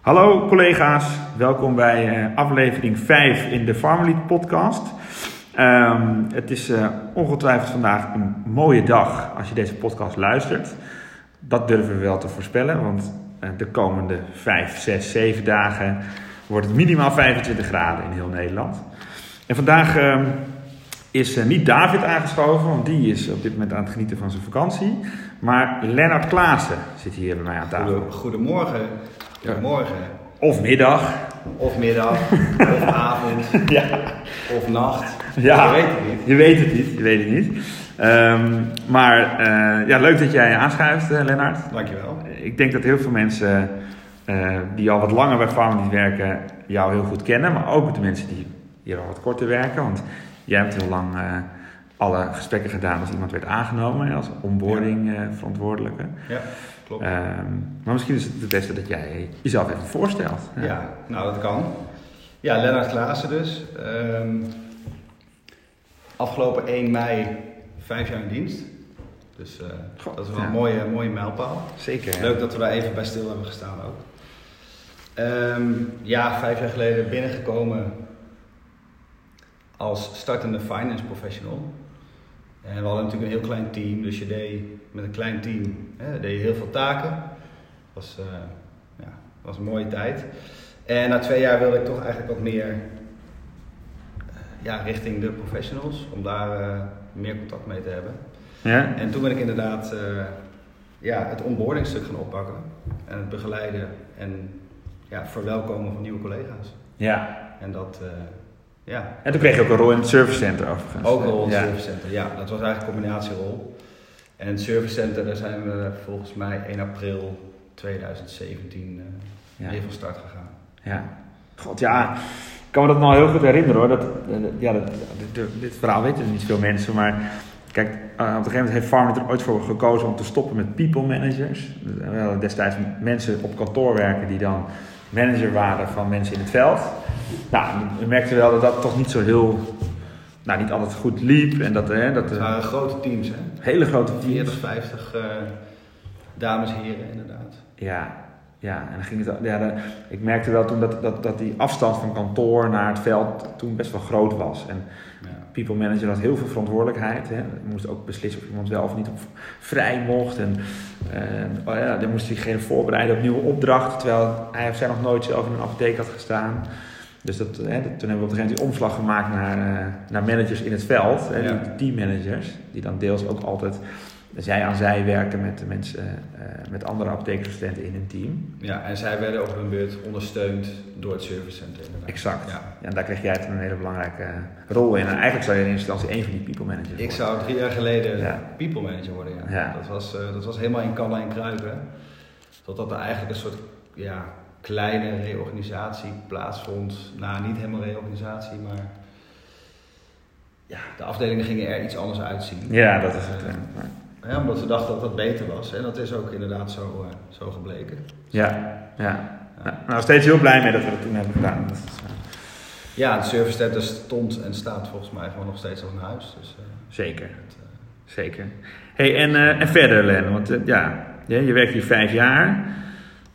Hallo collega's, welkom bij uh, aflevering 5 in de Farmlead podcast. Um, het is uh, ongetwijfeld vandaag een mooie dag als je deze podcast luistert. Dat durven we wel te voorspellen, want uh, de komende 5, 6, 7 dagen wordt het minimaal 25 graden in heel Nederland. En vandaag uh, is niet David aangeschoven, want die is op dit moment aan het genieten van zijn vakantie. Maar Lennart Klaassen zit hier bij mij aan tafel. Goedemorgen. Goedemorgen. Of middag. Of middag. of avond. Ja. Of nacht. Ja, Je weet het niet. Je weet het niet. Je weet het niet. Um, maar uh, ja, leuk dat jij aanschuift, uh, Lennart. Dankjewel. Ik denk dat heel veel mensen uh, die al wat langer bij Farming werken, jou heel goed kennen. Maar ook de mensen die hier al wat korter werken. Want jij hebt heel lang alle gesprekken gedaan als iemand werd aangenomen als onboarding verantwoordelijke. Ja, klopt. Um, maar misschien is het het beste dat jij jezelf even voorstelt. Ja, ja nou dat kan. Ja, Lennart Klaassen dus. Um, afgelopen 1 mei vijf jaar in dienst. Dus uh, God, dat is wel ja. een mooie, mooie mijlpaal. Zeker. Leuk dat we daar even bij stil hebben gestaan ook. Um, ja, vijf jaar geleden binnengekomen als startende finance professional. En we hadden natuurlijk een heel klein team, dus je deed met een klein team hè, deed je heel veel taken. Dat was, uh, ja, was een mooie tijd. En na twee jaar wilde ik toch eigenlijk wat meer uh, ja, richting de professionals, om daar uh, meer contact mee te hebben. Ja. En toen ben ik inderdaad ja, het onboardingstuk gaan oppakken en het begeleiden en ja, verwelkomen van nieuwe collega's. Ja. En dat, ja. En toen kreeg je ook een rol in het service center overigens. Ook een rol in het ja. service center, ja. Dat was eigenlijk een combinatierol. En het service center, daar zijn we volgens mij 1 april 2017 uh, ja. mee van start gegaan. Ja. God, ja. Ik kan me dat nog heel goed herinneren hoor. Dat, ja, dat, dit, dit verhaal weten niet veel mensen, maar kijk, uh, op een gegeven moment heeft Farmit er ooit voor gekozen om te stoppen met people managers. We hadden destijds mensen op kantoor werken die dan manager waren van mensen in het veld. Nou, we merkten wel dat dat toch niet zo heel, nou niet altijd goed liep. En dat, hè, dat, Het waren grote teams hè? Hele grote teams. 40, 50 uh, dames en heren inderdaad. Ja, ja, en dan ging het, ja, de, ik merkte wel toen dat, dat, dat die afstand van kantoor naar het veld toen best wel groot was. En. People manager had heel veel verantwoordelijkheid. Hè. Je moest ook beslissen of iemand wel of niet op vrij mocht. En oh ja, dan moest diegene voorbereiden op nieuwe opdrachten, terwijl hij of zij nog nooit zelf in een apotheek had gestaan. Dus dat, hè, dat, toen hebben we op een gegeven moment die omslag gemaakt naar, uh, naar managers in het veld, hè, Ja. die teammanagers, die dan deels ook altijd zij aan zij werken met de mensen, uh, met andere apothekersstudenten in hun team. Ja, en zij werden op hun beurt ondersteund door het service center inderdaad. Exact. Ja. Ja, en daar kreeg jij een hele belangrijke uh, rol in. En eigenlijk zou je in eerste instantie één van die people managers Ik worden. zou drie jaar geleden Ja. people manager worden, ja. Ja. Dat, was, uh, dat was helemaal in kallen en kruipen. Totdat er eigenlijk een soort ja, kleine reorganisatie plaatsvond. Nou, niet helemaal reorganisatie, maar ja, de afdelingen gingen er iets anders uitzien. Ja, dat is het. Eh, eh, Ja, omdat we dachten dat dat beter was. En dat is ook inderdaad zo, uh, zo gebleken. ja, ja. Nou, nou, steeds heel blij mee dat we dat toen hebben gedaan. Dat is, uh, Ja, het service center stond en staat volgens mij gewoon nog steeds als een huis. Dus, uh, zeker, het, zeker. Hey, en, en verder, Len, want ja, je, je werkt hier vijf jaar.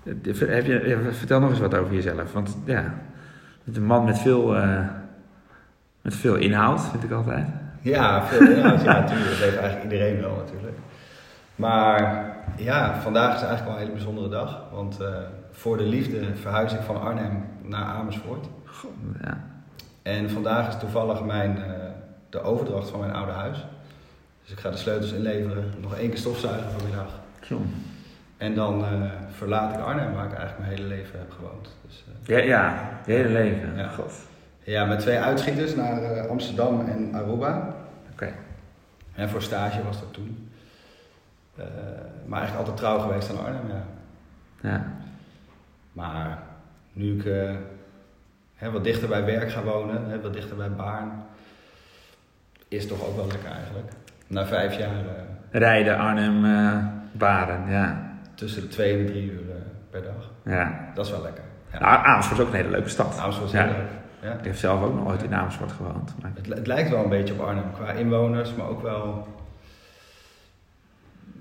Heb je, vertel nog eens wat over jezelf. Want ja, je bent een man met veel, met veel inhoud, vind ik altijd. Ja, veel inhoud. ja, natuurlijk. Dat heeft eigenlijk iedereen wel natuurlijk. Maar ja, vandaag is eigenlijk wel een hele bijzondere dag. Want uh, voor de liefde verhuis ik van Arnhem naar Amersfoort. God, ja. En vandaag is toevallig mijn, uh, de overdracht van mijn oude huis. Dus ik ga de sleutels inleveren, nog één keer stofzuigen vanmiddag. Zo. En dan uh, verlaat ik Arnhem, waar ik eigenlijk mijn hele leven heb gewoond. Dus, ja, ja, je hele leven. Ja. God. Ja, met twee uitschieters naar uh, Amsterdam en Aruba. Oké. Okay. En voor stage was dat toen. Uh, maar eigenlijk altijd trouw geweest aan Arnhem, ja. Ja. Maar nu ik uh, hè, wat dichter bij werk ga wonen, hè, wat dichter bij Baarn, is toch ook wel lekker eigenlijk. Na vijf jaar... Uh, Rijden, Arnhem, Baren, ja. Tussen de twee en drie uur per dag. Ja. Dat is wel lekker. Ja. Nou, Amersfoort is ook een hele leuke stad. Amersfoort is ja. heel leuk. Ja. Ik heb zelf ook nog ooit in Amersfoort gewoond. Maar... Het, het, lijkt wel een beetje op Arnhem qua inwoners, maar ook wel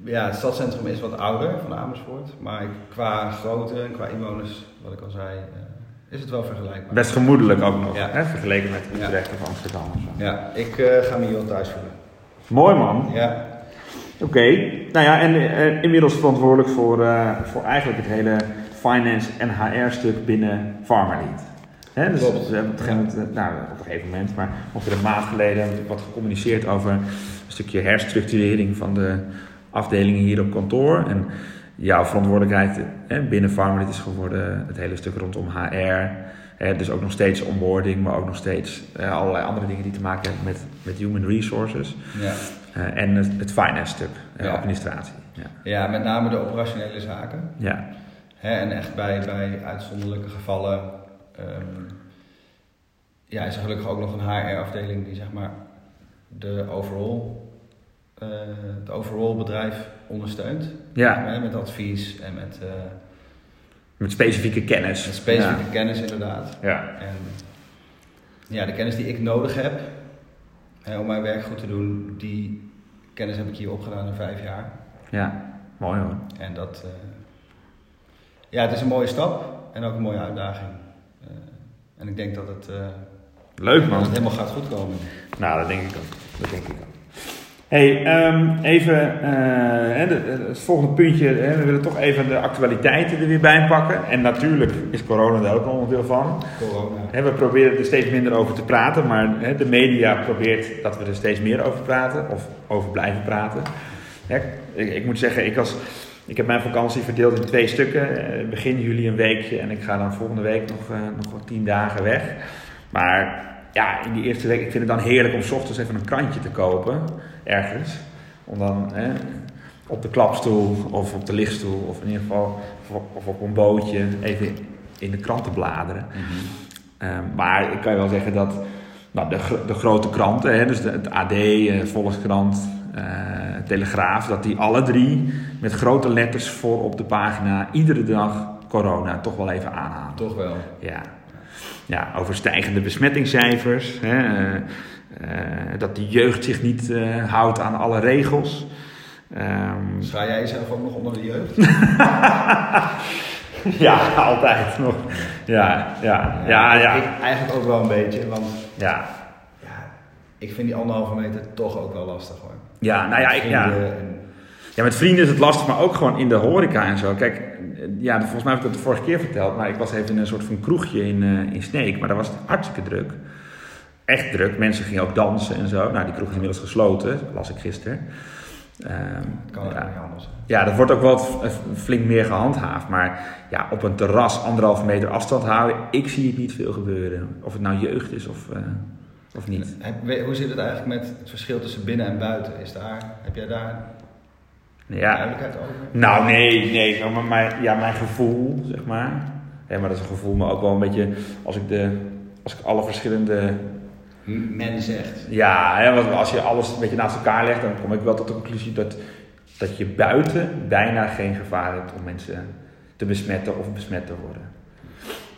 ja, het stadscentrum is wat ouder van Amersfoort, maar qua grootte en qua inwoners, wat ik al zei, uh, is het wel vergelijkbaar. Best gemoedelijk ook nog, Ja. hè, vergeleken met Ja. Utrecht of Amsterdam of zo. Ja, ik eh, ga me hier wel thuis voelen. Mooi man. Ja, Oké, nou ja, en eh, inmiddels verantwoordelijk voor, eh, voor eigenlijk het hele finance en HR-stuk binnen Pharmalead. Dus Klopt. we hebben op een, gegeven moment, eh, nou, op een gegeven moment, maar ongeveer een maand geleden hebben we wat gecommuniceerd over een stukje herstructurering van de afdelingen hier op kantoor. En jouw verantwoordelijkheid hè, binnen Pharmalead is geworden het hele stuk rondom HR. Hè, dus ook nog steeds onboarding, maar ook nog steeds eh, allerlei andere dingen die te maken hebben met, met human resources. ja. Eh, en het, het finance stuk, Ja. administratie. Ja. ja, met name de operationele zaken. ja. Hè, en echt bij, bij uitzonderlijke gevallen ehm, ja, is er gelukkig ook nog een HR-afdeling die zeg maar de overall, eh, het overall bedrijf ondersteunt. Ja, met advies en met, eh, met specifieke kennis. met specifieke kennis inderdaad. Ja. En ja, de kennis die ik nodig heb hè, om mijn werk goed te doen, die kennis heb ik hier opgedaan in vijf jaar. ja, ja. mooi hoor. En dat, eh, ja, het is een mooie stap en ook een mooie uitdaging. En ik denk dat het, eh, Leuk dat man. het helemaal gaat goed komen. Nou, dat denk ik ook. Dat denk ik ook. Hey, ehm, even eh, de- het volgende puntje. Hè, we willen toch even de actualiteiten er weer bij pakken. En natuurlijk is corona daar ook een onderdeel van. Corona. Hè, we proberen er steeds minder over te praten, maar hè, de media probeert dat we er steeds meer over praten of over blijven praten. Ik, ik moet zeggen, ik, als, ik heb mijn vakantie verdeeld in twee stukken. Eh, Begin juli een weekje en ik ga dan volgende week nog, eh, nog wel tien dagen weg. Maar ja, in die eerste week, ik vind het dan heerlijk om 's ochtends even een krantje te kopen, ergens. Om dan hè, op de klapstoel of op de lichtstoel of in ieder geval of op, of op een bootje even in de krant te bladeren. Eh, maar ik kan je wel zeggen dat nou, de, de grote kranten, hè, dus de, het AD, eh, Volkskrant, eh, Telegraaf, dat die alle drie met grote letters voor op de pagina iedere dag corona toch wel even aanhalen. Toch wel. Ja. ja, over stijgende besmettingscijfers. Hè, eh, eh, dat de jeugd zich niet eh, houdt aan alle regels. Ehm, Schaar jij jezelf ook nog onder de jeugd? ja, altijd nog. Ja, ja, ja, ja. Ik eigenlijk ook wel een beetje, want Ja, ja, ik vind die anderhalve meter toch ook wel lastig hoor. Ja nou ja, ik, ja. Ja, met vrienden is het lastig, maar ook gewoon in de horeca en zo. Kijk, ja, volgens mij heb ik dat de vorige keer verteld, maar ik was even in een soort van kroegje in, eh in Sneek, maar daar was het hartstikke druk. Echt druk. Mensen gingen ook dansen en zo. Nou, die kroeg is inmiddels gesloten, las ik gisteren. Ehm, kan ja. niet anders. ja, dat wordt ook wel f- flink meer gehandhaafd. Maar ja, op een terras anderhalve meter afstand houden, ik zie het niet veel gebeuren. Of het nou jeugd is of, eh, of niet. Hoe zit het eigenlijk met het verschil tussen binnen en buiten? Is daar, heb jij daar Ja, duidelijkheid over? Nou, nee, nee. Maar mijn, ja, mijn gevoel, zeg maar. Ja, maar dat is een gevoel, maar ook wel een beetje als ik, de, als ik alle verschillende. Men zegt. Ja, hè, want als je alles een beetje naast elkaar legt, dan kom ik wel tot de conclusie dat, dat je buiten bijna geen gevaar hebt om mensen te besmetten of besmet te worden.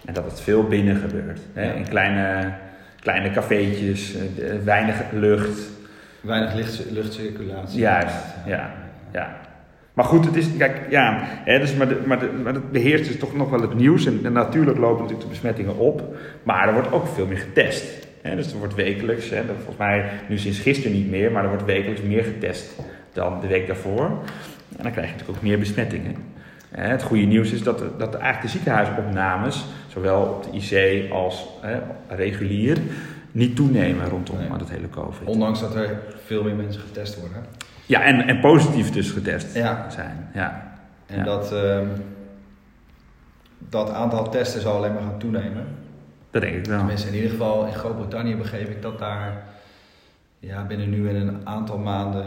En dat het veel binnen gebeurt. Hè, in kleine, kleine cafeetjes, eh, weinig lucht. Weinig licht, luchtcirculatie. Juist, ja. Ja. Maar goed, het is, kijk, ja, hè, dus, maar, de, maar, de, maar het beheerst dus toch nog wel het nieuws. En, en natuurlijk lopen natuurlijk de besmettingen op. Maar er wordt ook veel meer getest. Hè, dus er wordt wekelijks, hè, volgens mij nu sinds gisteren niet meer, maar er wordt wekelijks meer getest dan de week daarvoor. En dan krijg je natuurlijk ook meer besmettingen. Het goede nieuws is dat, de- dat eigenlijk de ziekenhuisopnames, zowel op de IC als hè, regulier, niet toenemen rondom Nee. dat hele COVID. Ondanks dat er veel meer mensen getest worden. Ja, en, en positief dus getest Ja. zijn. Ja. En Ja. dat, ehm, dat aantal testen zal alleen maar gaan toenemen. Dat denk ik wel. Tenminste, in ieder geval in Groot-Brittannië begreep ik dat daar ja, binnen nu en een aantal maanden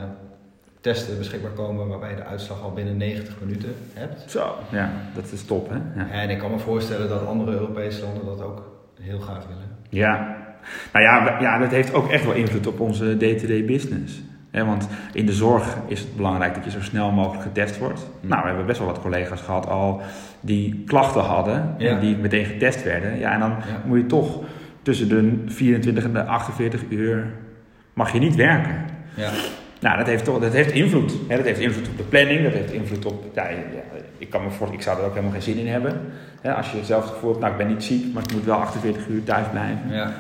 testen beschikbaar komen waarbij je de uitslag al binnen 90 minuten hebt. Zo, ja, dat is top, hè? Ja. En ik kan me voorstellen dat andere Europese landen dat ook heel graag willen. ja. Nou ja, ja, dat heeft ook echt wel invloed op onze day-to-day business. Hè, want in de zorg is het belangrijk dat je zo snel mogelijk getest wordt. Hm. Nou, we hebben best wel wat collega's gehad al die klachten hadden Ja. en die meteen getest werden. Ja, en dan Ja. moet je toch tussen de 24 en de 48 uur mag je niet werken. Ja, Nou, dat heeft, toch, dat heeft invloed. Hè? Dat heeft invloed op de planning, dat heeft invloed op... Ja, ja, ik, kan me voor, ik zou er ook helemaal geen zin in hebben. Hè? Als je zelf het gevoel hebt, nou ik ben niet ziek, maar ik moet wel 48 uur thuis blijven. Ja,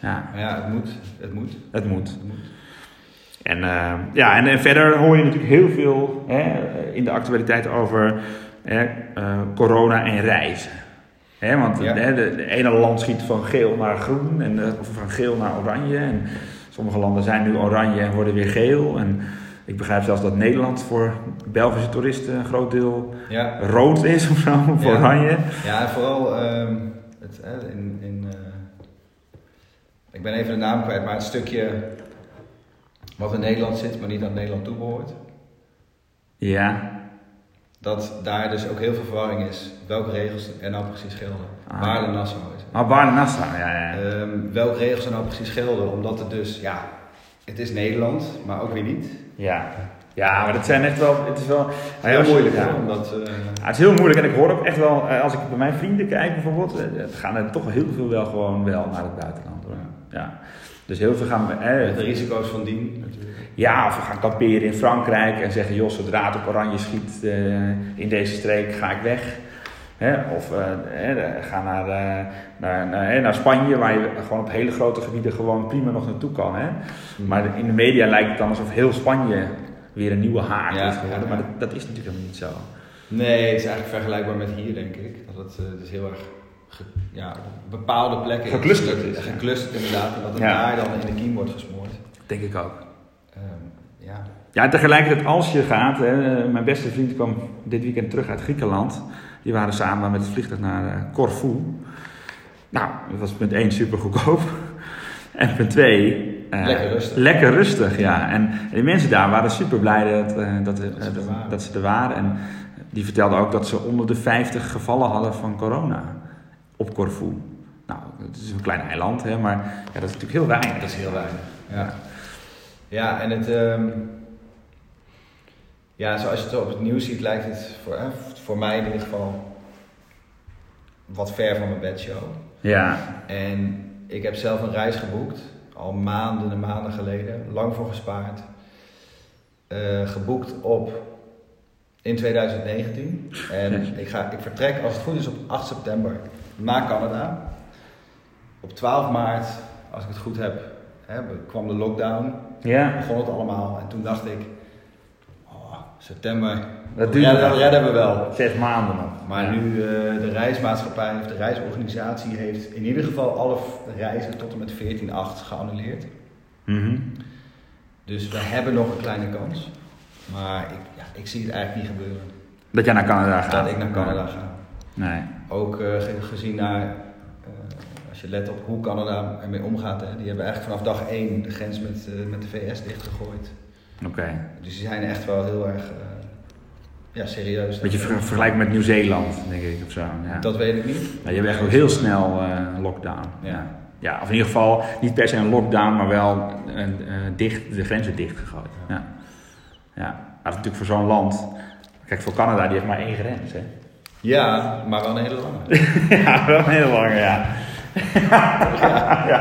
Ja, ja het moet. Het moet. het moet. Het moet. En, eh, ja, en, en verder hoor je natuurlijk heel veel hè, in de actualiteit over hè, eh, corona en reizen. Hè, want Ja. hè, de, de ene land schiet van geel naar groen en eh, of van geel naar oranje. En sommige landen zijn nu oranje en worden weer geel. En ik begrijp zelfs dat Nederland voor Belgische toeristen een groot deel Ja, rood is of zo, of Ja. oranje. ja en vooral ehm, het, in, in, eh, ik ben even de naam kwijt, maar het stukje wat in Nederland zit, maar niet aan Nederland toebehoort. Ja, Dat daar dus ook heel veel verwarring is welke regels er nou precies gelden. Ah. Waar de Nassau is. maar Baarle-Nassau, ja, ja. Ehm, welke regels er nou precies gelden, omdat het dus, ja, het is Nederland, maar ook weer niet. ja. Ja, maar dat zijn echt wel, het is wel... Heel moeilijk, ja. omdat... eh, Ja, het is heel moeilijk en ik hoor ook echt wel, eh, als ik bij mijn vrienden kijk bijvoorbeeld, eh, het gaan er toch heel veel wel gewoon wel naar het buitenland hoor. Ja. Dus heel veel gaan we, de eh, risico's van dien natuurlijk. Ja, of we gaan kamperen in Frankrijk en zeggen, joh, zodra het op oranje schiet eh, in deze streek, ga ik weg. Hè? Of eh, ga naar, eh, naar, naar, naar Spanje, waar je gewoon op hele grote gebieden gewoon prima nog naartoe kan. Hè? Maar in de media lijkt het dan alsof heel Spanje weer een nieuwe haard Ja, is geworden, maar dat, dat is natuurlijk helemaal niet zo. Nee, het is eigenlijk vergelijkbaar met hier, denk ik. Dat het, dus heel erg ge- ja, op bepaalde plekken Geclusterd is, ja. Geclusterd inderdaad. En dat het daar dan in de kiem wordt gesmoord. Denk ik ook. Ehm, ja. Ja, en tegelijkertijd als je gaat, hè, mijn beste vriend kwam dit weekend terug uit Griekenland. Die waren samen met het vliegtuig naar eh, Corfu. Nou, dat was punt 1 super goedkoop. En punt 2... Lekker rustig. Lekker rustig, ja. En, en die mensen daar waren super blij dat, eh, dat, eh, Dat ze er dat ze er waren. En die vertelden ook dat ze onder de 50 gevallen hadden van corona op Corfu. Nou, het is een klein eiland, hè, maar ja, dat is natuurlijk heel weinig. Dat is heel weinig. Ja, ja en het... ehm, ja, zoals je het op het nieuws ziet, lijkt het voor, eh, voor mij in ieder geval wat ver van mijn bedshow. Ja, En ik heb zelf een reis geboekt, al maanden en maanden geleden, lang voor gespaard. Eh, geboekt op in 2019. En ik, ga, ik vertrek, als het goed is, op 8 september naar Canada. Op 12 maart, als ik het goed heb, hè, kwam de lockdown. Ja. Begon het allemaal. En toen dacht ik, oh, september, Dat duurt redden, we wel. zes maanden nog. Maar nu eh, de reismaatschappij of de reisorganisatie heeft in ieder geval alle reizen tot en met 14-8 geannuleerd. Mhm. Dus we hebben nog een kleine kans. Maar ik, ja, ik zie het eigenlijk niet gebeuren. Dat jij naar Canada gaat. Dat ik naar Canada ga. Nee. Ook eh, ge- gezien naar, eh, je let op hoe Canada ermee omgaat. Hè, die hebben eigenlijk vanaf dag 1 de grens met, eh, met de VS dichtgegooid. Oké. Dus die zijn echt wel heel erg eh, ja, serieus. Beetje ver vergelijken met Nieuw-Zeeland, denk ik, of zo. Ja. Dat weet ik niet. Ja, je hebt echt wel heel snel eh, lockdown. Ja. Ja. of in ieder geval niet per se een lockdown, maar wel een, dicht, de grenzen dichtgegooid. Ja. Ja. Maar dat is natuurlijk voor zo'n land. Kijk, voor Canada, die heeft maar één grens, hè? Ja, maar wel een hele lange. ja, wel een heel lange, ja. ja.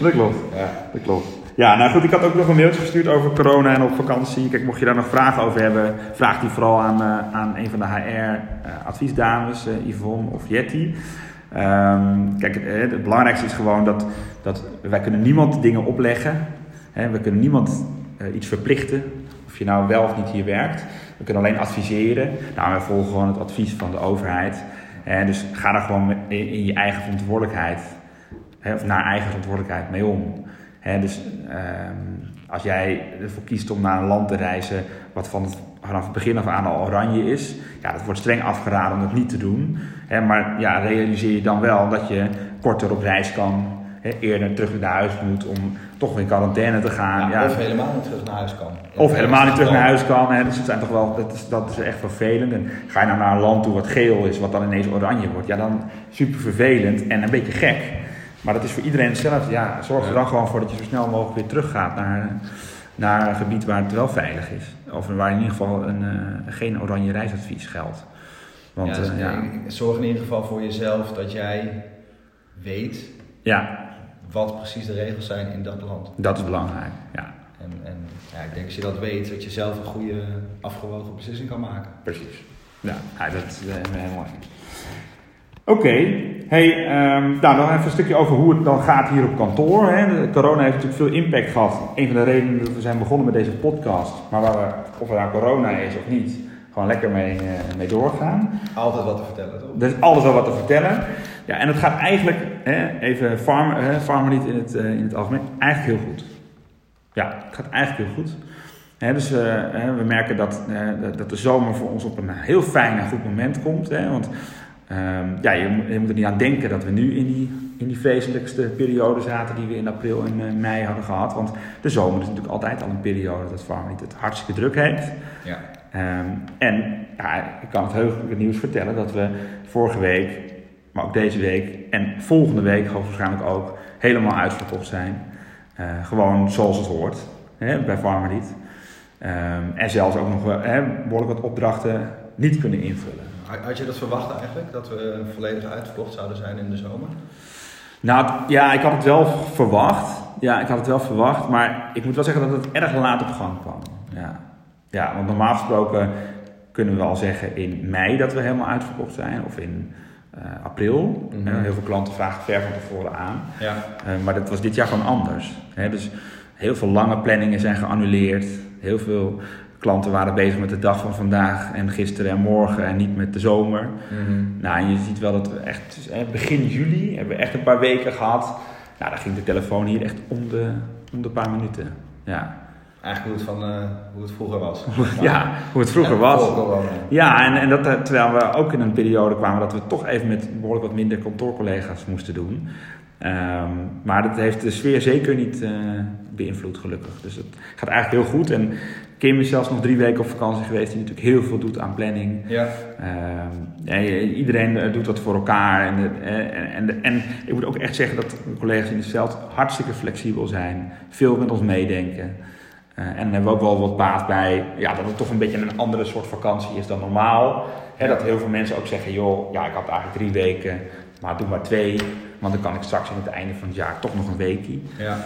Dat klopt. Ja. Dat klopt. Ja, nou goed, ik had ook nog een mailtje gestuurd over corona en op vakantie. Kijk, mocht je daar nog vragen over hebben, vraag die vooral aan, eh, aan een van de HR-adviesdames, eh, Yvonne of Jetty. Ehm, kijk, eh, het belangrijkste is gewoon dat, dat wij kunnen niemand dingen opleggen. Hè, we kunnen niemand eh, iets verplichten, of je nou wel of niet hier werkt. We kunnen alleen adviseren. Nou, wij volgen gewoon het advies van de overheid. Dus ga daar gewoon in, je eigen verantwoordelijkheid of naar eigen verantwoordelijkheid mee om. Dus ehm, als jij ervoor kiest om naar een land te reizen wat het, vanaf het begin af aan al oranje is, ja, dat wordt streng afgeraden om dat niet te doen. Maar ja, realiseer je dan wel dat je korter op reis kan, eerder terug naar huis moet om toch weer in quarantaine te gaan. Ja, Ja, Of helemaal niet terug naar huis kan. of helemaal niet terug naar huis kan. Hè. Dus het zijn toch wel, dat, is, dat is echt vervelend. En ga je nou naar een land toe wat geel is, wat dan ineens oranje wordt, ja, dan super vervelend en een beetje gek. Maar dat is voor iedereen hetzelfde. Ja, zorg er dan gewoon voor dat je zo snel mogelijk weer teruggaat naar, naar een gebied waar het wel veilig is. Of waar in ieder geval een, eh, geen oranje reisadvies geldt. Want ja, dus ja, ik- zorg in ieder geval voor jezelf dat jij weet ja, wat precies de regels zijn in dat land. dat is belangrijk. Ja. En, en ja, ik denk als je dat weet, dat je zelf een goede afgewogen beslissing kan maken. Precies. Ja, ja dat is uh, helemaal eens. Oké, hey, um, nou dan even een stukje over hoe het dan gaat hier op kantoor. Hè. Corona heeft natuurlijk veel impact gehad. Een van de redenen dat we zijn begonnen met deze podcast, maar waar we, of er nou corona is of niet, gewoon lekker mee, uh, mee doorgaan. Altijd wat te vertellen, toch? Er is altijd wel wat te vertellen. Ja, en het gaat eigenlijk, hè, even farm, hè, farmer in het, uh, in het algemeen, eigenlijk heel goed. Ja, het gaat eigenlijk heel goed. He, dus uh, we merken dat, uh, dat de zomer voor ons op een heel fijn en goed moment komt. Hè, want um, ja, je, je, moet er niet aan denken dat we nu in die, in die vreselijkste periode zaten die we in april en mei hadden gehad. Want de zomer is natuurlijk altijd al een periode dat Farmit het hartstikke druk heeft. Ja. Um, en ja, ik kan het heugelijke nieuws vertellen dat we vorige week, maar ook deze week en volgende week waarschijnlijk ook helemaal uitverkocht zijn. gewoon zoals het hoort hè, bij Farmit. Um, en zelfs ook nog hè, behoorlijk wat opdrachten niet kunnen invullen. Had je dat verwacht eigenlijk, dat we volledig uitverkocht zouden zijn in de zomer? Nou ja, ik had het wel verwacht. Ja, ik had het wel verwacht, maar ik moet wel zeggen dat het erg laat op gang kwam. Ja, ja want normaal gesproken kunnen we al zeggen in mei dat we helemaal uitverkocht zijn, of in uh, april. Mm -hmm. heel veel klanten vragen ver van tevoren aan. Ja. Uh, maar dat was dit jaar gewoon anders. Hè? Dus heel veel lange planningen zijn geannuleerd. Heel veel klanten waren bezig met de dag van vandaag en gisteren en morgen en niet met de zomer. Mm -hmm. Nou, en je ziet wel dat we echt begin juli hebben we echt een paar weken gehad. Nou, daar ging de telefoon hier echt om de, om de paar minuten. Ja. Eigenlijk hoe het, van, uh, hoe het vroeger was. ja, hoe het vroeger was. Ja, en, en dat terwijl we ook in een periode kwamen dat we toch even met behoorlijk wat minder kantoorcollega's moesten doen. Um, maar dat heeft de sfeer zeker niet uh, beïnvloed, gelukkig. Dus het gaat eigenlijk heel goed. En Kim is zelfs nog drie weken op vakantie geweest, die natuurlijk heel veel doet aan planning. Ja. En iedereen doet dat voor elkaar. En, en, en, en, ik moet ook echt zeggen dat de collega's in het veld hartstikke flexibel zijn, veel met ons meedenken. Uh, en daar hebben we ook wel wat baat bij ja, dat het toch een beetje een andere soort vakantie is dan normaal. He, dat heel veel mensen ook zeggen, joh, ja, ik had eigenlijk drie weken, maar doe maar twee. Want dan kan ik straks aan het einde van het jaar toch nog een weekje. Ja.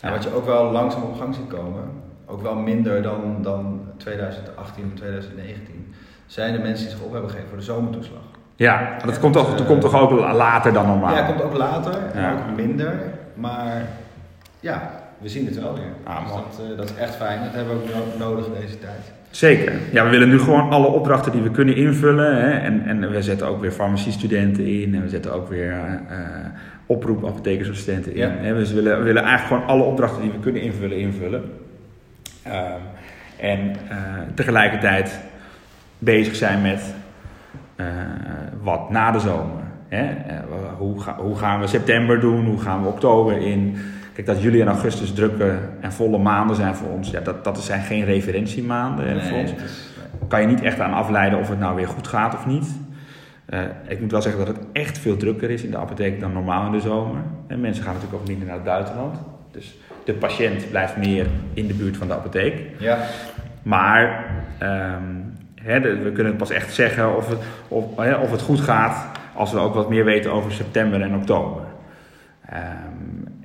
En wat je ook wel langzaam op gang ziet komen, ook wel minder dan, dan 2018 en 2019, zijn de mensen die zich op hebben gegeven voor de zomertoeslag. Ja, dat, komt, toch, dat komt toch ook later dan normaal? Ja, dat komt ook later en ja. ook minder. Maar ja, we zien het wel weer. Ah, dus dat, uh, dat is echt fijn. Dat hebben we ook nodig in deze tijd. Zeker. Ja, we willen nu gewoon alle opdrachten die we kunnen invullen. Hè. En, en we zetten ook weer farmaciestudenten in. En we zetten ook weer uh, oproep apothekersassistenten in. Ja. Hè. Dus we willen, we willen eigenlijk gewoon alle opdrachten die we kunnen invullen, invullen. Um, en uh, tegelijkertijd bezig zijn met wat na de zomer. Hè? Hoe, ga, hoe gaan we september doen? Hoe gaan we oktober in? Kijk, dat juli en augustus drukke en volle maanden zijn voor ons, ja, dat, dat zijn geen referentiemaanden nee, voor ons. Is, nee. Kan je niet echt aan afleiden of het nou weer goed gaat of niet. Uh, ik moet wel zeggen dat het echt veel drukker is in de apotheek dan normaal in de zomer. En mensen gaan natuurlijk ook minder naar het buitenland. Dus de patiënt blijft meer in de buurt van de apotheek. Ja. Maar um, hè, de, we kunnen pas echt zeggen of het, of, hè, of het goed gaat als we ook wat meer weten over september en oktober. Um,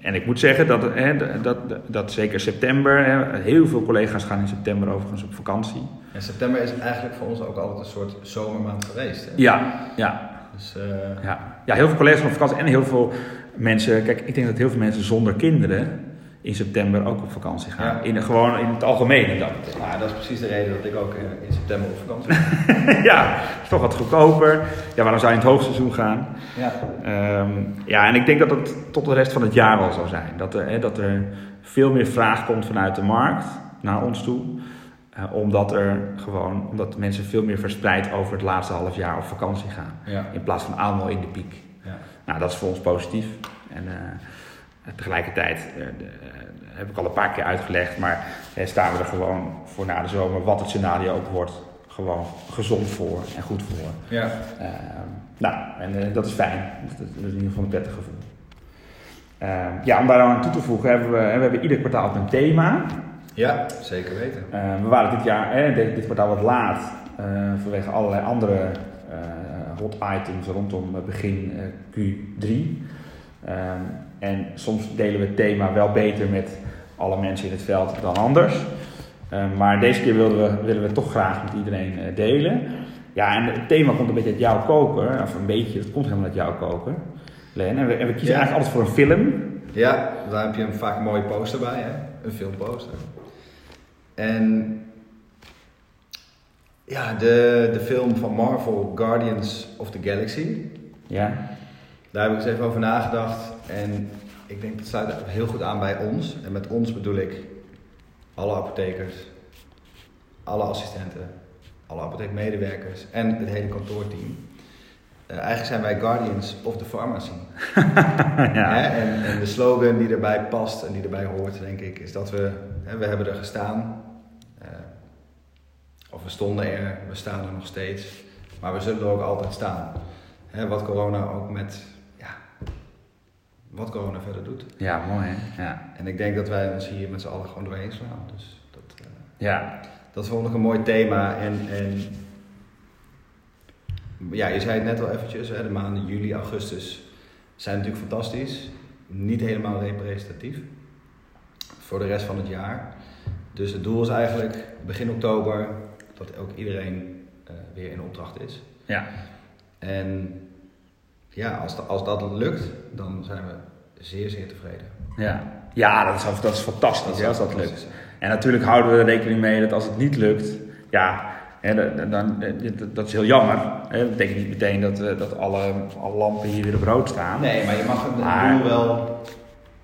en ik moet zeggen dat, hè, dat, dat, zeker september, hè, heel veel collega's gaan in september overigens op vakantie. En september is eigenlijk voor ons ook altijd een soort zomermaand geweest. Hè? Ja, ja. Dus, uh... ja. ja, heel veel collega's gaan op vakantie en heel veel mensen, kijk, ik denk dat heel veel mensen zonder kinderen in september ook op vakantie gaan. Ja. In, gewoon in het algemeen. Dan. Ja, dat is precies de reden dat ik ook in september op vakantie ga. ja, is toch wat goedkoper. Ja, waarom zou je in het hoogseizoen gaan? Ja. Um, ja, en ik denk dat het tot de rest van het jaar wel zou zijn. Dat er, hè, dat er veel meer vraag komt vanuit de markt naar ons toe. Uh, omdat er gewoon, omdat mensen veel meer verspreid over het laatste half jaar op vakantie gaan. Ja. In plaats van allemaal in de piek. Ja. Nou, dat is voor ons positief. En uh, tegelijkertijd uh, de, heb ik al een paar keer uitgelegd, maar eh, staan we er gewoon voor na de zomer, wat het scenario ook wordt, gewoon gezond voor en goed voor. Ja. Uh, nou, en uh, dat is fijn. Dat, dat, is in ieder geval een prettig gevoel. Uh, ja, om daar aan toe te voegen, hebben we, we hebben ieder kwartaal een thema. Ja, zeker weten. we waren dit jaar, eh, dit, dit kwartaal wat laat, vanwege allerlei andere hot items rondom begin Q3. Um, en soms delen we het thema wel beter met alle mensen in het veld dan anders. Eh, maar deze keer willen we, willen we toch graag met iedereen eh, delen. Ja, en het thema komt een beetje uit jouw koker. Of een beetje, het komt helemaal uit jouw koker. Len. En we, en we kiezen Ja. eigenlijk altijd voor een film. Ja, daar heb je een vaak een mooie poster bij, hè? een filmposter. En ja, de, de film van Marvel, Guardians of the Galaxy, Ja, daar heb ik eens even over nagedacht. En ik denk dat sluit heel goed aan bij ons. En met ons bedoel ik alle apothekers, alle assistenten, alle apotheekmedewerkers en het hele kantoorteam. Eh, eigenlijk zijn wij Guardians of the Pharmacy. ja. Hè? En, en de slogan die erbij past en die erbij hoort, denk ik, is dat we, hè, we hebben er gestaan. eh, of we stonden er, we staan er nog steeds. Maar we zullen er ook altijd staan. Hè, wat corona ook met, wat corona verder doet. ja mooi hè. Ja. En ik denk dat wij ons hier met z'n allen gewoon doorheen slaan. Dus dat, eh, ja. dat vond ik een mooi thema. En, en ja, je zei het net al eventjes, hè, de maanden juli, augustus zijn natuurlijk fantastisch. Niet helemaal representatief voor de rest van het jaar. Dus het doel is eigenlijk begin oktober dat ook iedereen eh, weer in opdracht is. ja. En ja, als, dat- als dat lukt, dan zijn we zeer, zeer tevreden. Ja, ja dat, is, dat is fantastisch als dat lukt. En natuurlijk houden we er rekening mee dat als het niet lukt, ja, hè, dan, dat- is heel jammer. Hè. Dat betekent niet meteen dat, eh, dat alle, alle lampen hier weer op rood staan. Nee, maar je mag het Maar- doel wel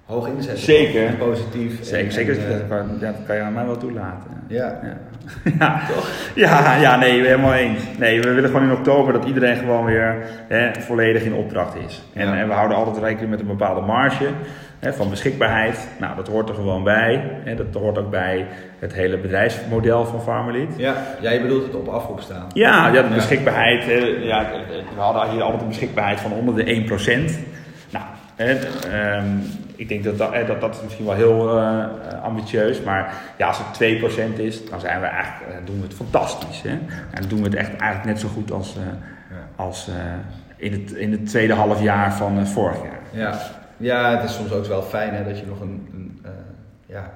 hoog inzetten. Zeker. En Positief. Zeker, En- zeker en, dat, eh, kan, ja, dat kan je aan mij wel toelaten. Ja. Ja. Ja. Ja, ja, nee, helemaal eens. Nee, we willen gewoon in oktober dat iedereen gewoon weer hè, volledig in opdracht is. En, Ja. en we houden altijd rekening met een bepaalde marge hè, van beschikbaarheid. Nou, dat hoort er gewoon bij. Hè, dat hoort ook bij het hele bedrijfsmodel van Farmerlead. Ja, ja, je bedoelt het op afroep staan. Ja, ja de beschikbaarheid. hè, ja, we hadden hier altijd een beschikbaarheid van onder de 1%. Nou, hè, ehm, ik denk dat dat, dat dat is misschien wel heel eh, ambitieus. Maar ja, als het 2% is, dan zijn we eigenlijk, eh, doen we het fantastisch. Hè? En dan doen we het echt eigenlijk net zo goed als, Ja. als in, het, in het tweede half jaar van vorig jaar. Ja. ja, het is soms ook wel fijn hè, dat je nog een, een, ja,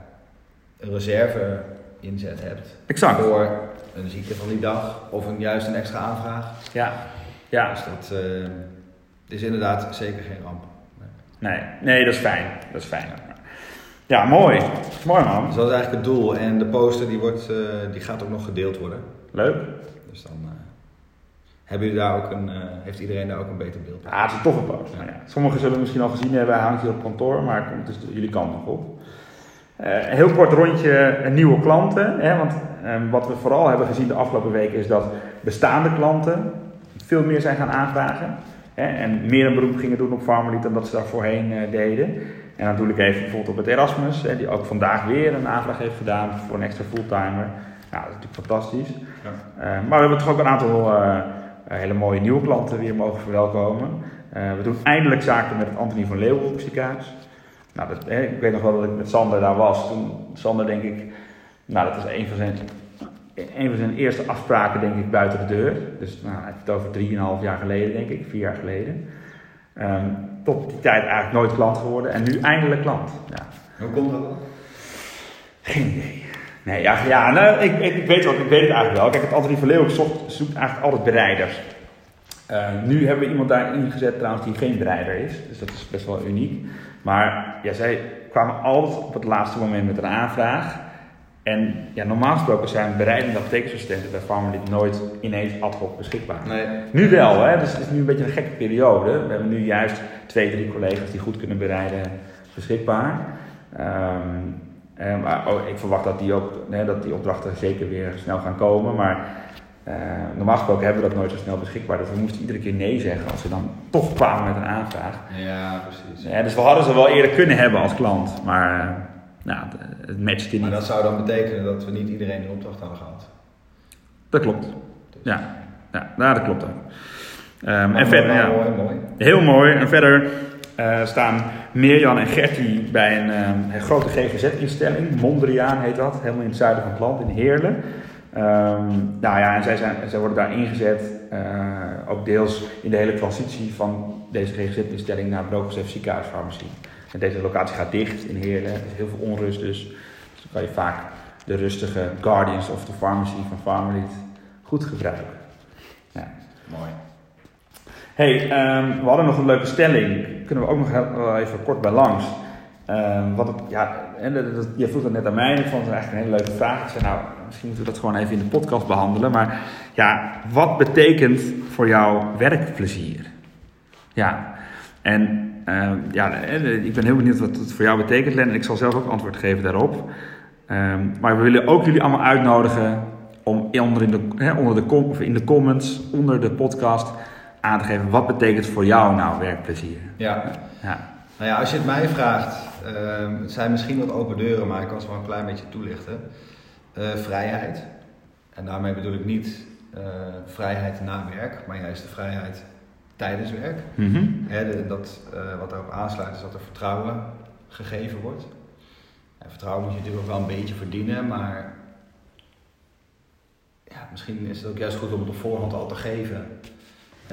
een reserve inzet hebt. Exact. Voor een ziekte van die dag of een, juist een extra aanvraag. Ja, ja. Dus dat is inderdaad zeker geen ramp. Nee, nee, dat is fijn. Dat is fijn. Ja, mooi. Mooi man. Dus dat is eigenlijk het doel. En de poster die, wordt, eh, die gaat ook nog gedeeld worden. Leuk. Dus dan eh, hebben jullie daar ook een, eh, heeft iedereen daar ook een beter beeld bij. Ja, het is een toffe post. Nou ja, sommigen zullen het misschien al gezien hebben, hij hangt hier op kantoor, maar komt dus jullie kant nog op. Een heel kort rondje nieuwe klanten. Hè, want eh, wat we vooral hebben gezien de afgelopen weken is dat bestaande klanten veel meer zijn gaan aanvragen. Hè, en meer een beroep gingen doen op Farmerlead dan dat ze daar voorheen eh, deden. En dan doe ik even bijvoorbeeld op het Erasmus, hè, die ook vandaag weer een aanvraag heeft gedaan voor een extra fulltimer. Nou, dat is natuurlijk fantastisch. Eh, maar we hebben toch ook een aantal eh, hele mooie nieuwe klanten weer mogen verwelkomen. We doen eindelijk zaken met het Antonie van Leeuwenhoek ziekenhuis. Nou, dat, hè, ik weet nog wel dat ik met Sander daar was. Toen, Sander denk ik, nou dat is een van zijn, een van zijn eerste afspraken denk ik buiten de deur. Dus nou, hij heeft het over drieënhalf jaar geleden denk ik, vier jaar geleden. Ehm, tot die tijd eigenlijk nooit klant geworden en nu eindelijk klant. Ja. Hoe komt dat dan? Geen idee. Nee, ja, ja nou, ik, ik, ik weet wat, ik weet het eigenlijk wel. Kijk, het Antonie van Leeuwen zoekt, zoekt eigenlijk altijd bereiders. Eh, nu hebben we iemand daar ingezet trouwens die geen bereider is. Dus dat is best wel uniek. Maar ja, zij kwamen altijd op het laatste moment met een aanvraag. En ja, normaal gesproken zijn bereidende apothekersassistenten bij Farmerlid nooit ineens ad hoc beschikbaar. Nee. Nu wel, hè? dus het is nu een beetje een gekke periode. We hebben nu juist twee, drie collega's die goed kunnen bereiden beschikbaar. Ehm, eh, maar oh, ik verwacht dat die, ook, hè, dat die opdrachten zeker weer snel gaan komen. Maar eh, normaal gesproken hebben we dat nooit zo snel beschikbaar. Dus we moesten iedere keer nee zeggen als ze dan toch kwamen met een aanvraag. Ja, precies. Ja, dus we hadden ze wel eerder kunnen hebben als klant. Maar eh, nou, het matchte Maar niet. dat zou dan betekenen dat we niet iedereen in opdracht hadden gehad. Dat klopt. Dus- Ja, ja nou, dat klopt ook. Ehm, Maar en verder, ja. mooi, mooi. Heel mooi. En verder eh, staan Mirjan en Gertie bij een, eh, een grote GGZ-instelling. Mondriaan heet dat. Helemaal in het zuiden van het land, in Heerlen. Ehm, nou ja, en zij, zijn, zij worden daar ingezet. eh, ook deels in de hele transitie van deze GGZ-instelling naar Brokers ziekenhuisfarmacie. En deze locatie gaat dicht in Heerlen. Er is heel veel onrust dus. Dus dan kan je vaak de rustige Guardians of the Pharmacy van Farmerlead goed gebruiken. Ja. Mooi. Hey, ehm, we hadden nog een leuke stelling. Kunnen we ook nog heel- even kort bij langs. Ehm, wat het, ja, en dat, dat- je vroeg het net aan mij en ik vond het eigenlijk een hele leuke vraag. Ik zei, nou, misschien moeten we dat gewoon even in de podcast behandelen. Maar ja, wat betekent voor jou werkplezier? Ja, en ehm, ja, eh, ik ben heel benieuwd wat het voor jou betekent, Len. En ik zal zelf ook antwoord geven daarop. Ehm, maar we willen ook jullie allemaal uitnodigen om onder in, de, onder de, of in de comments, onder de podcast, aan te geven wat betekent voor jou nou werkplezier. Ja. Ja, Nou ja, als je het mij vraagt, ehm, het zijn misschien wat open deuren, maar ik kan ze wel een klein beetje toelichten. Eh, vrijheid. En daarmee bedoel ik niet eh, vrijheid na werk, maar juist de vrijheid tijdens werk. Mhm. Dat, eh, wat daarop aansluit is dat er vertrouwen gegeven wordt. En vertrouwen moet je natuurlijk ook wel een beetje verdienen, maar ja, misschien is het ook juist goed om het op voorhand al te geven.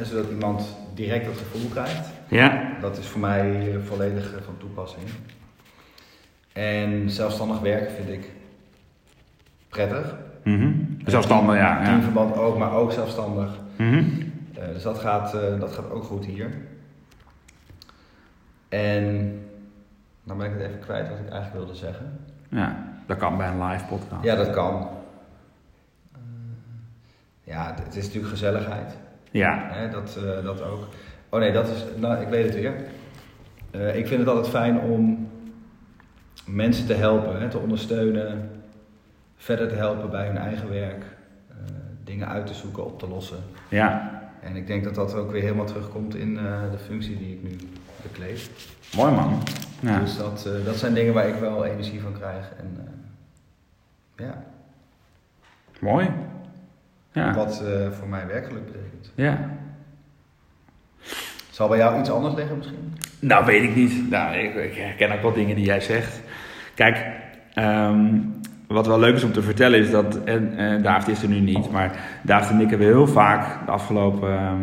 Zodat iemand direct dat gevoel krijgt. ja, Dat is voor mij volledig eh, van toepassing. En zelfstandig werken vind ik prettig. Mhm. zelfstandig, ja. ja. Teamverband ook, maar ook zelfstandig. Mhm. Eh, dus dat gaat, eh, dat gaat ook goed hier. En dan ben ik het even kwijt wat ik eigenlijk wilde zeggen. ja, dat kan bij een live podcast. Ja, dat kan. Eh, ja, het is natuurlijk gezelligheid. Ja, Hè, dat, dat ook. Oh nee, dat is. Nou, ik weet het weer. Ik vind het altijd fijn om mensen te helpen, hè, te ondersteunen, verder te helpen bij hun eigen werk, dingen uit te zoeken, op te lossen. ja. En ik denk dat dat ook weer helemaal terugkomt in eh, de functie die ik nu bekleed. mooi man. Ja. Dus dat, eh, dat zijn dingen waar ik wel energie van krijg. En eh, ja, Mooi. Ja. wat eh, voor mij werkelijk betekent. ja. Zal bij jou iets anders liggen misschien? Nou, weet ik niet. Nou, ik, ik herken ook wel dingen die jij zegt. Kijk, ehm, wat wel leuk is om te vertellen is dat, en David is er nu niet, maar David en ik hebben heel vaak de afgelopen, ehm,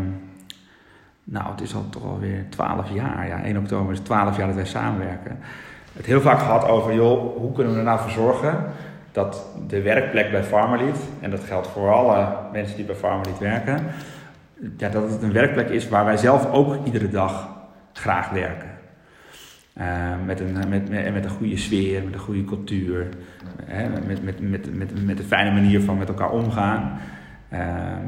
nou het is al toch alweer 12 jaar, ja 1 oktober is 12 jaar dat wij samenwerken. Het heel vaak gehad over, joh, hoe kunnen we er nou voor zorgen dat de werkplek bij Farmerlead, en dat geldt voor alle mensen die bij Farmerlead werken, ja, dat het een werkplek is waar wij zelf ook iedere dag graag werken. Eh, met, een, met, met, met een goede sfeer, met een goede cultuur, hè, met, met, met, met, met een fijne manier van met elkaar omgaan. Ehm,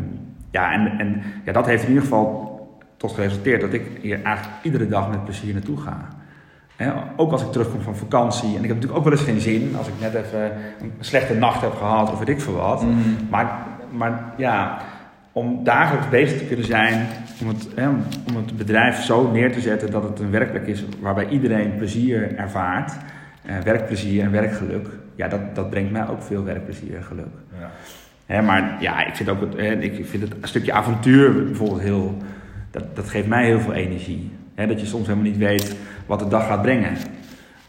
ja, en, en ja, dat heeft in ieder geval tot geresulteerd dat ik hier eigenlijk iedere dag met plezier naartoe ga. Hè, ook als ik terugkom van vakantie. En ik heb natuurlijk ook wel eens geen zin als ik net even een slechte nacht heb gehad of weet ik veel wat. Maar, maar ja, om dagelijks bezig te kunnen zijn, om het, hè, om het bedrijf zo neer te zetten dat het een werkplek is waarbij iedereen plezier ervaart, eh, werkplezier en werkgeluk, ja, dat, dat brengt mij ook veel werkplezier en geluk. Ja. Hè, maar ja, ik vind ook het, hè, ik vind het een stukje avontuur bijvoorbeeld heel, dat, dat geeft mij heel veel energie. Hè, dat je soms helemaal niet weet wat de dag gaat brengen.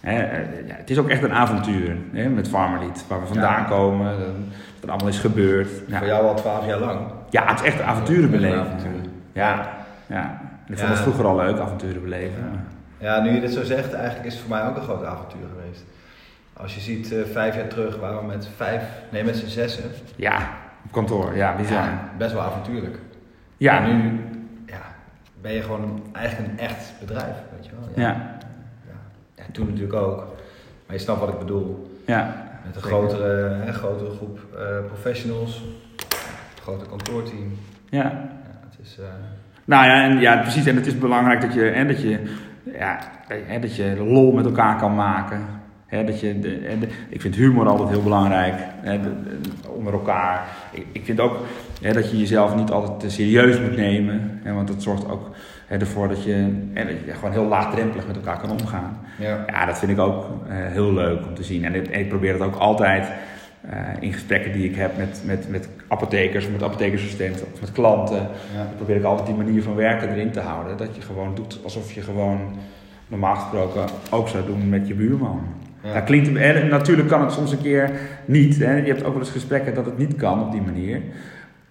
Hè, eh, ja, het is ook echt een avontuur hè, met Farmerlied, waar we vandaan Ja. komen, eh, wat er allemaal is gebeurd. Voor jou al twaalf jaar lang. Ja, het is echt avonturen beleven. Ja, ja. En ik vond het vroeger al leuk, avonturen beleven. Ja, nu je dit zo zegt, eigenlijk is het voor mij ook een groot avontuur geweest. Als je ziet, eh, vijf jaar terug waren we met vijf, nee met z'n zessen. Ja, op kantoor, ja, bizar. Ja, best wel avontuurlijk. Ja, En nu ja, ben je gewoon eigenlijk een echt bedrijf, weet je wel. Ja. Ja. Ja, toen natuurlijk ook. Maar je snapt wat ik bedoel. ja, Met een Zeker. grotere, hè, grotere groep eh, professionals, een groter kantoorteam. ja. Ja, het is, eh, Nou ja, en, ja, precies. En het is belangrijk dat je, hè, dat je, ja, hè, dat je lol met elkaar kan maken. Hè, dat je de, ik vind humor altijd heel belangrijk hè, de- de- onder elkaar. Ik, ik vind ook hè, dat je jezelf niet altijd te serieus moet nemen. Hè, want dat zorgt ook hè, ervoor dat je, hè, dat je gewoon heel laagdrempelig met elkaar kan omgaan. ja. Ja, dat vind ik ook eh, heel leuk om te zien. En ik, en ik probeer het ook altijd in gesprekken die ik heb met, met, met apothekers, of met apothekersassistenten of met klanten. Probeer ik altijd die manier van werken erin te houden. Dat je gewoon doet alsof je gewoon normaal gesproken ook zou doen met je buurman. Ja. Dat klinkt, en natuurlijk kan het soms een keer niet. Hè. Je hebt ook wel eens gesprekken dat het niet kan op die manier.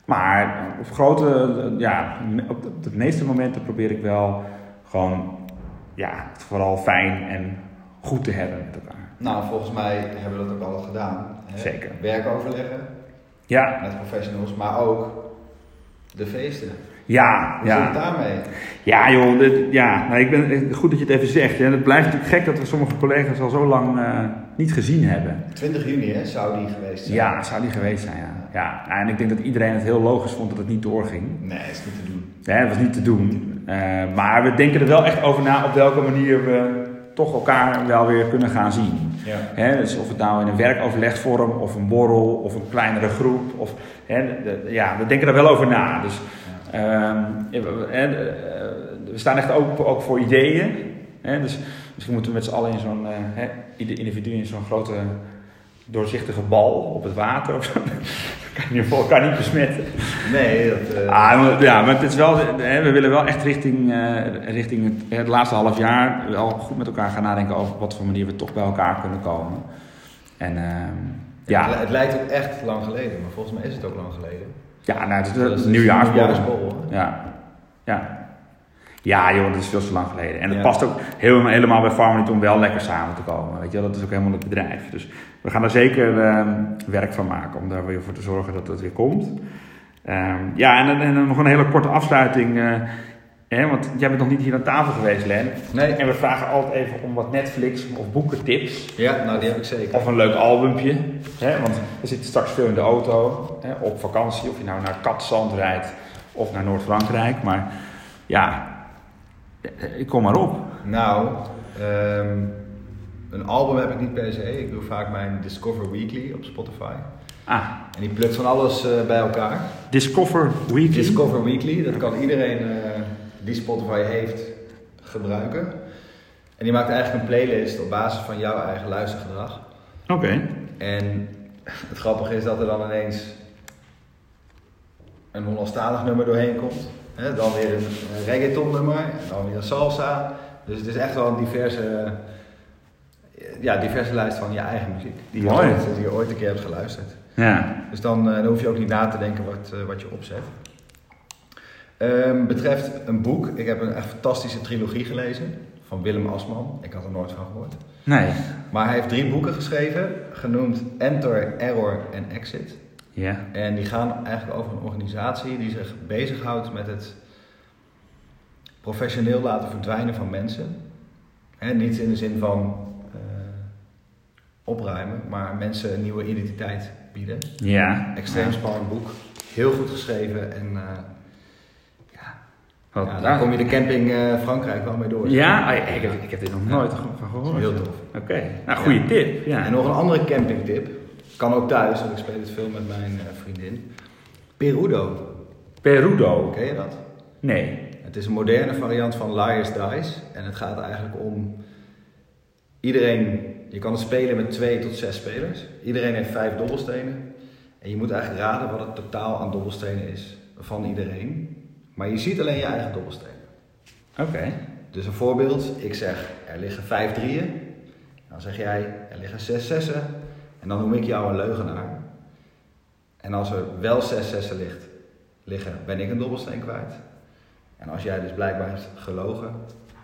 Maar op grote, ja, op de, op de meeste momenten probeer ik wel gewoon, ja, het vooral fijn en goed te hebben met elkaar. Nou, volgens mij hebben we dat ook al gedaan. Zeker. Werkoverleggen Ja, met professionals, maar ook de feesten. ja, Hoe zit het daarmee? Ja, joh, dit- ja. Nou, ik ben, goed dat je het even zegt. Hè. Het blijft natuurlijk gek dat we sommige collega's al zo lang eh, niet gezien hebben. 20 juni hè, zou die geweest zijn. Ja, zou die geweest zijn, ja. ja. En ik denk dat iedereen het heel logisch vond dat het niet doorging. Nee, is niet te doen. Hè, het was niet te doen. Eh, maar we denken er wel echt over na op welke manier we toch elkaar wel weer kunnen gaan zien. Dus of het nou in een werkoverlegvorm of een borrel of een kleinere groep. Of, ja, we denken er wel over na. Dus, ehm, eh, we staan echt open ook voor ideeën. Dus misschien moeten we met z'n allen in zo'n, eh, ieder individu in zo'n grote doorzichtige bal op het water of kan je elkaar niet besmetten. Nee, dat... eh, Ah, maar, ja, maar het is wel, hè, we willen wel echt richting, eh, richting het, het laatste half jaar wel goed met elkaar gaan nadenken over op wat voor manier we toch bij elkaar kunnen komen. En ehm, ja. Het lijkt ook echt lang geleden, maar volgens mij is het ook lang geleden. ja, nou, het is het nieuwjaarsborrel. hè? Ja, ja. Ja, joh, dat is veel te lang geleden. En het Ja. past ook helemaal, helemaal bij Farming om wel lekker samen te komen. Weet je, dat is ook helemaal het bedrijf. Dus we gaan er zeker ehm, werk van maken om daar weer voor te zorgen dat het weer komt. Ehm, ja, en, nog een hele korte afsluiting. eh, hè, want jij bent nog niet hier aan tafel geweest, Len. Nee. En we vragen altijd even om wat Netflix of boekentips. Ja, nou die heb ik zeker. Of een leuk albumpje. Hè? Want we zitten straks veel in de auto. Hè? Op vakantie. Of je nou naar Katzand rijdt. Of naar Noord-Frankrijk. Maar ja, eh, kom maar op. Nou, ehm, een album heb ik niet per se. Ik doe vaak mijn Discover Weekly op Spotify. Ah, En die plukt van alles eh, bij elkaar. Discover Weekly. Discover Weekly, dat kan iedereen eh, die Spotify heeft gebruiken. En die maakt eigenlijk een playlist op basis van jouw eigen luistergedrag. Oké. En het grappige is dat er dan ineens een Hollandstalig nummer doorheen komt. Hè, dan weer een reggaeton nummer, en dan weer een salsa. Dus het is echt wel een diverse, ja, diverse lijst van je eigen muziek. Die je, ooit, die je ooit een keer hebt geluisterd. Ja. Dus dan, eh, dan hoef je ook niet na te denken wat, eh, wat je opzet. Ehm, betreft een boek, ik heb een echt fantastische trilogie gelezen van Willem Asman. Ik had er nooit van gehoord. Nee. Maar hij heeft drie boeken geschreven, genoemd Enter, Error en Exit. Ja. En die gaan eigenlijk over een organisatie die zich bezighoudt met het professioneel laten verdwijnen van mensen. Hè, niet in de zin van eh, opruimen, maar mensen een nieuwe identiteit bieden. Ja. Extreem spannend boek, heel goed geschreven en eh, ja, ja, daar kom je de camping eh, Frankrijk wel mee door. Ja, ah, ik, heb, ik heb dit nog nooit van gehoord. Heel tof. Oké. Nou, goede tip. Ja. En nog een andere campingtip, kan ook thuis, want ik speel het veel met mijn eh, vriendin. Perudo, Perudo. ken je dat? Nee. Het is een moderne variant van Liar's Dice. En het gaat eigenlijk om iedereen. Je kan het spelen met twee tot zes spelers. Iedereen heeft vijf dobbelstenen. En je moet eigenlijk raden wat het totaal aan dobbelstenen is van iedereen. Maar je ziet alleen je eigen dobbelstenen. Oké. Dus een voorbeeld: ik zeg er liggen vijf drieën. Dan zeg jij er liggen zes zessen. En dan noem ik jou een leugenaar. En als er wel zes zessen ligt, liggen, ben ik een dobbelsteen kwijt. En als jij dus blijkbaar hebt gelogen,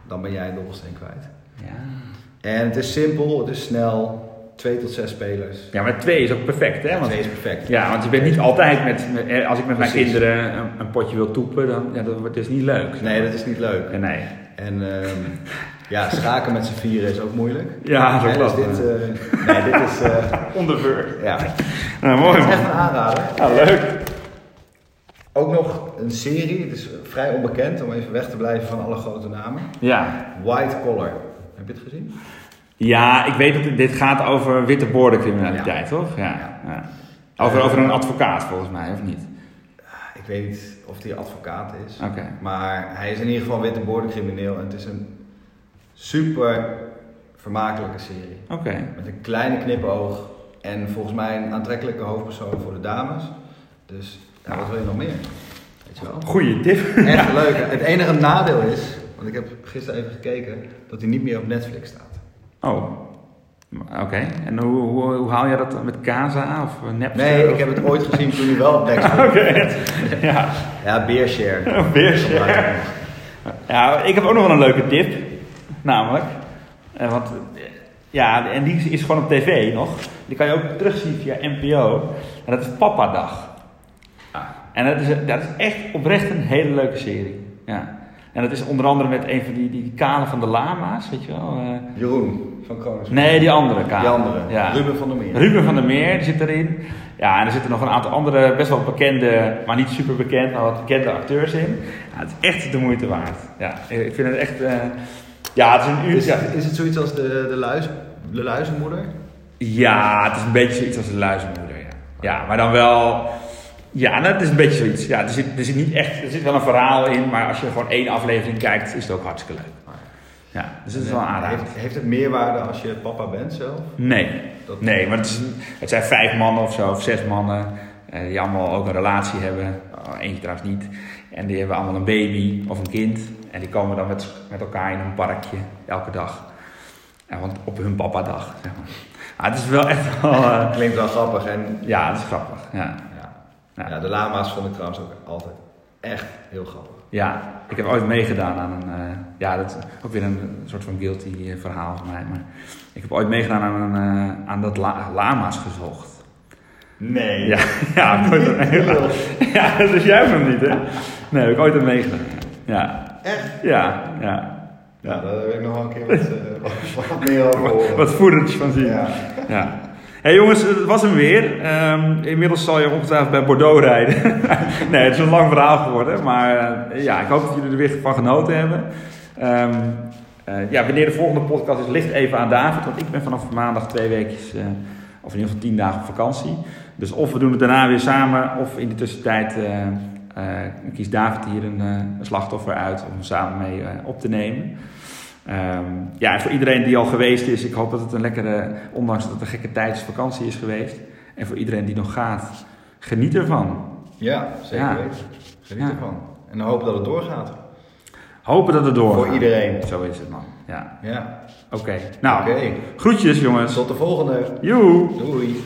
dan ben jij een dobbelsteen kwijt. Ja. En het is simpel, het is snel, twee tot zes spelers. ja, maar twee is ook perfect, hè? Ja, Want twee is perfect. Ja, want je bent niet altijd met, eh, als ik met mijn kinderen een, een potje wil toepen, dan ja, dat wordt dus niet leuk. Nee, dat is niet leuk. Nee. En ehm, ja, schaken met z'n vieren is ook moeilijk. Ja, zo Hè, dus klopt. dit, eh, nee, dit is, eh, Onderwerp. ja, Nou, mooi het is echt een aanrader. Ja, leuk. Ook nog een serie, het is vrij onbekend om even weg te blijven van alle grote namen. Ja. White Collar. Heb je het gezien? ja, ik weet dat dit- dit gaat over witte boordencriminaliteit, toch? Ja. Ja. ja. Over, over een advocaat volgens mij, of niet? Ik weet niet of hij advocaat is. Oké. Maar hij is in ieder geval witte boordencrimineel en het is een super vermakelijke serie. Oké. Met een kleine knipoog en volgens mij een aantrekkelijke hoofdpersoon voor de dames. Dus ja, wat wil je nog meer? Weet je wel? Goeie tip. Echt leuk. Het enige nadeel is, want ik heb gisteren even gekeken, dat hij niet meer op Netflix staat. Oh. Oké. En hoe, hoe, hoe haal je dat met Casa of Napster? Nee, ik heb het ooit gezien toen hij wel op Netflix. Oké. Ja. Ja, Beershare. Beershare. Ja, ik heb ook nog wel een leuke tip. Namelijk, eh, want eh, Ja, en die is gewoon op tv nog. Die kan je ook terugzien via NPO. En dat is Papa Dag. Ah. En dat is, dat is echt oprecht een hele leuke serie. Ja. En dat is onder andere met een van die, die kale van de lama's, weet je wel. eh. Jeroen van Konings. nee, die andere kale. Die andere. Ja. Ruben van der Meer. Ruben van der Meer die zit erin. Ja, en er zitten nog een aantal andere, best wel bekende, maar niet super bekend, maar wat bekende acteurs in. Ja, het is echt de moeite waard. Ja, ik vind het echt... ja, het is een uur... Is, het zoiets als de, de, luis, de luizenmoeder? Ja, het is een beetje zoiets als een luizenmoeder, ja. Ja, maar dan wel... Ja, nou, het is een beetje zoiets. Ja, er zit, er zit niet echt... Er zit wel een verhaal in, maar als je gewoon één aflevering kijkt, is het ook hartstikke leuk. Ja, dus het is wel een aanrader. Heeft, heeft het meerwaarde als je papa bent zelf? Nee. Dat- Nee, maar het, is, het zijn vijf mannen of zo, of zes mannen, eh, die allemaal ook een relatie hebben. Oh, eentje trouwens niet. En die hebben allemaal een baby of een kind. En die komen dan met, met elkaar in een parkje, elke dag. Ja, want op hun papa-dag, zeg maar. Ah, het is wel echt wel... eh, Klinkt wel grappig. En, ja, het is grappig. Ja. ja. Ja. De lama's vond ik trouwens ook altijd echt heel grappig. ja, ik heb ooit meegedaan aan een... eh, ja, dat is ook weer een soort van guilty eh, verhaal van mij. Maar ik heb ooit meegedaan aan, een, aan dat la- lama's gezocht. Nee. Ja, ja. Ja, dat is jij nog niet, hè? Nee, heb ik ooit aan meegedaan. Ja, Echt? ja, ja. Ja, daar wil ik nog wel een keer wat, eh, wat, meer over horen. Wat footage van zien. Ja. Ja. hey jongens, het was hem weer. Ehm, inmiddels zal je ongetwijfeld bij Bordeaux rijden. nee, het is een lang verhaal geworden. Maar eh, ja, ik hoop dat jullie er weer van genoten hebben. Ehm, eh, ja, wanneer de volgende podcast is, ligt even aan David. Want ik ben vanaf maandag twee eh, of in ieder geval tien dagen op vakantie. Dus of we doen het daarna weer samen, of in de tussentijd kiest David hier een, eh, een slachtoffer uit om hem samen mee eh, op te nemen. Ehm, ja, en voor iedereen die al geweest is, ik hoop dat het een lekkere, ondanks dat het een gekke tijdsvakantie is geweest. En voor iedereen die nog gaat, geniet ervan. Ja, zeker Ja. weten. Geniet Ja. ervan. En dan hopen dat het doorgaat. Hopen dat het doorgaat. Voor iedereen. Zo is het man. Ja, Ja. oké. Nou, Oké. groetjes jongens. Tot de volgende. Joe. Doei.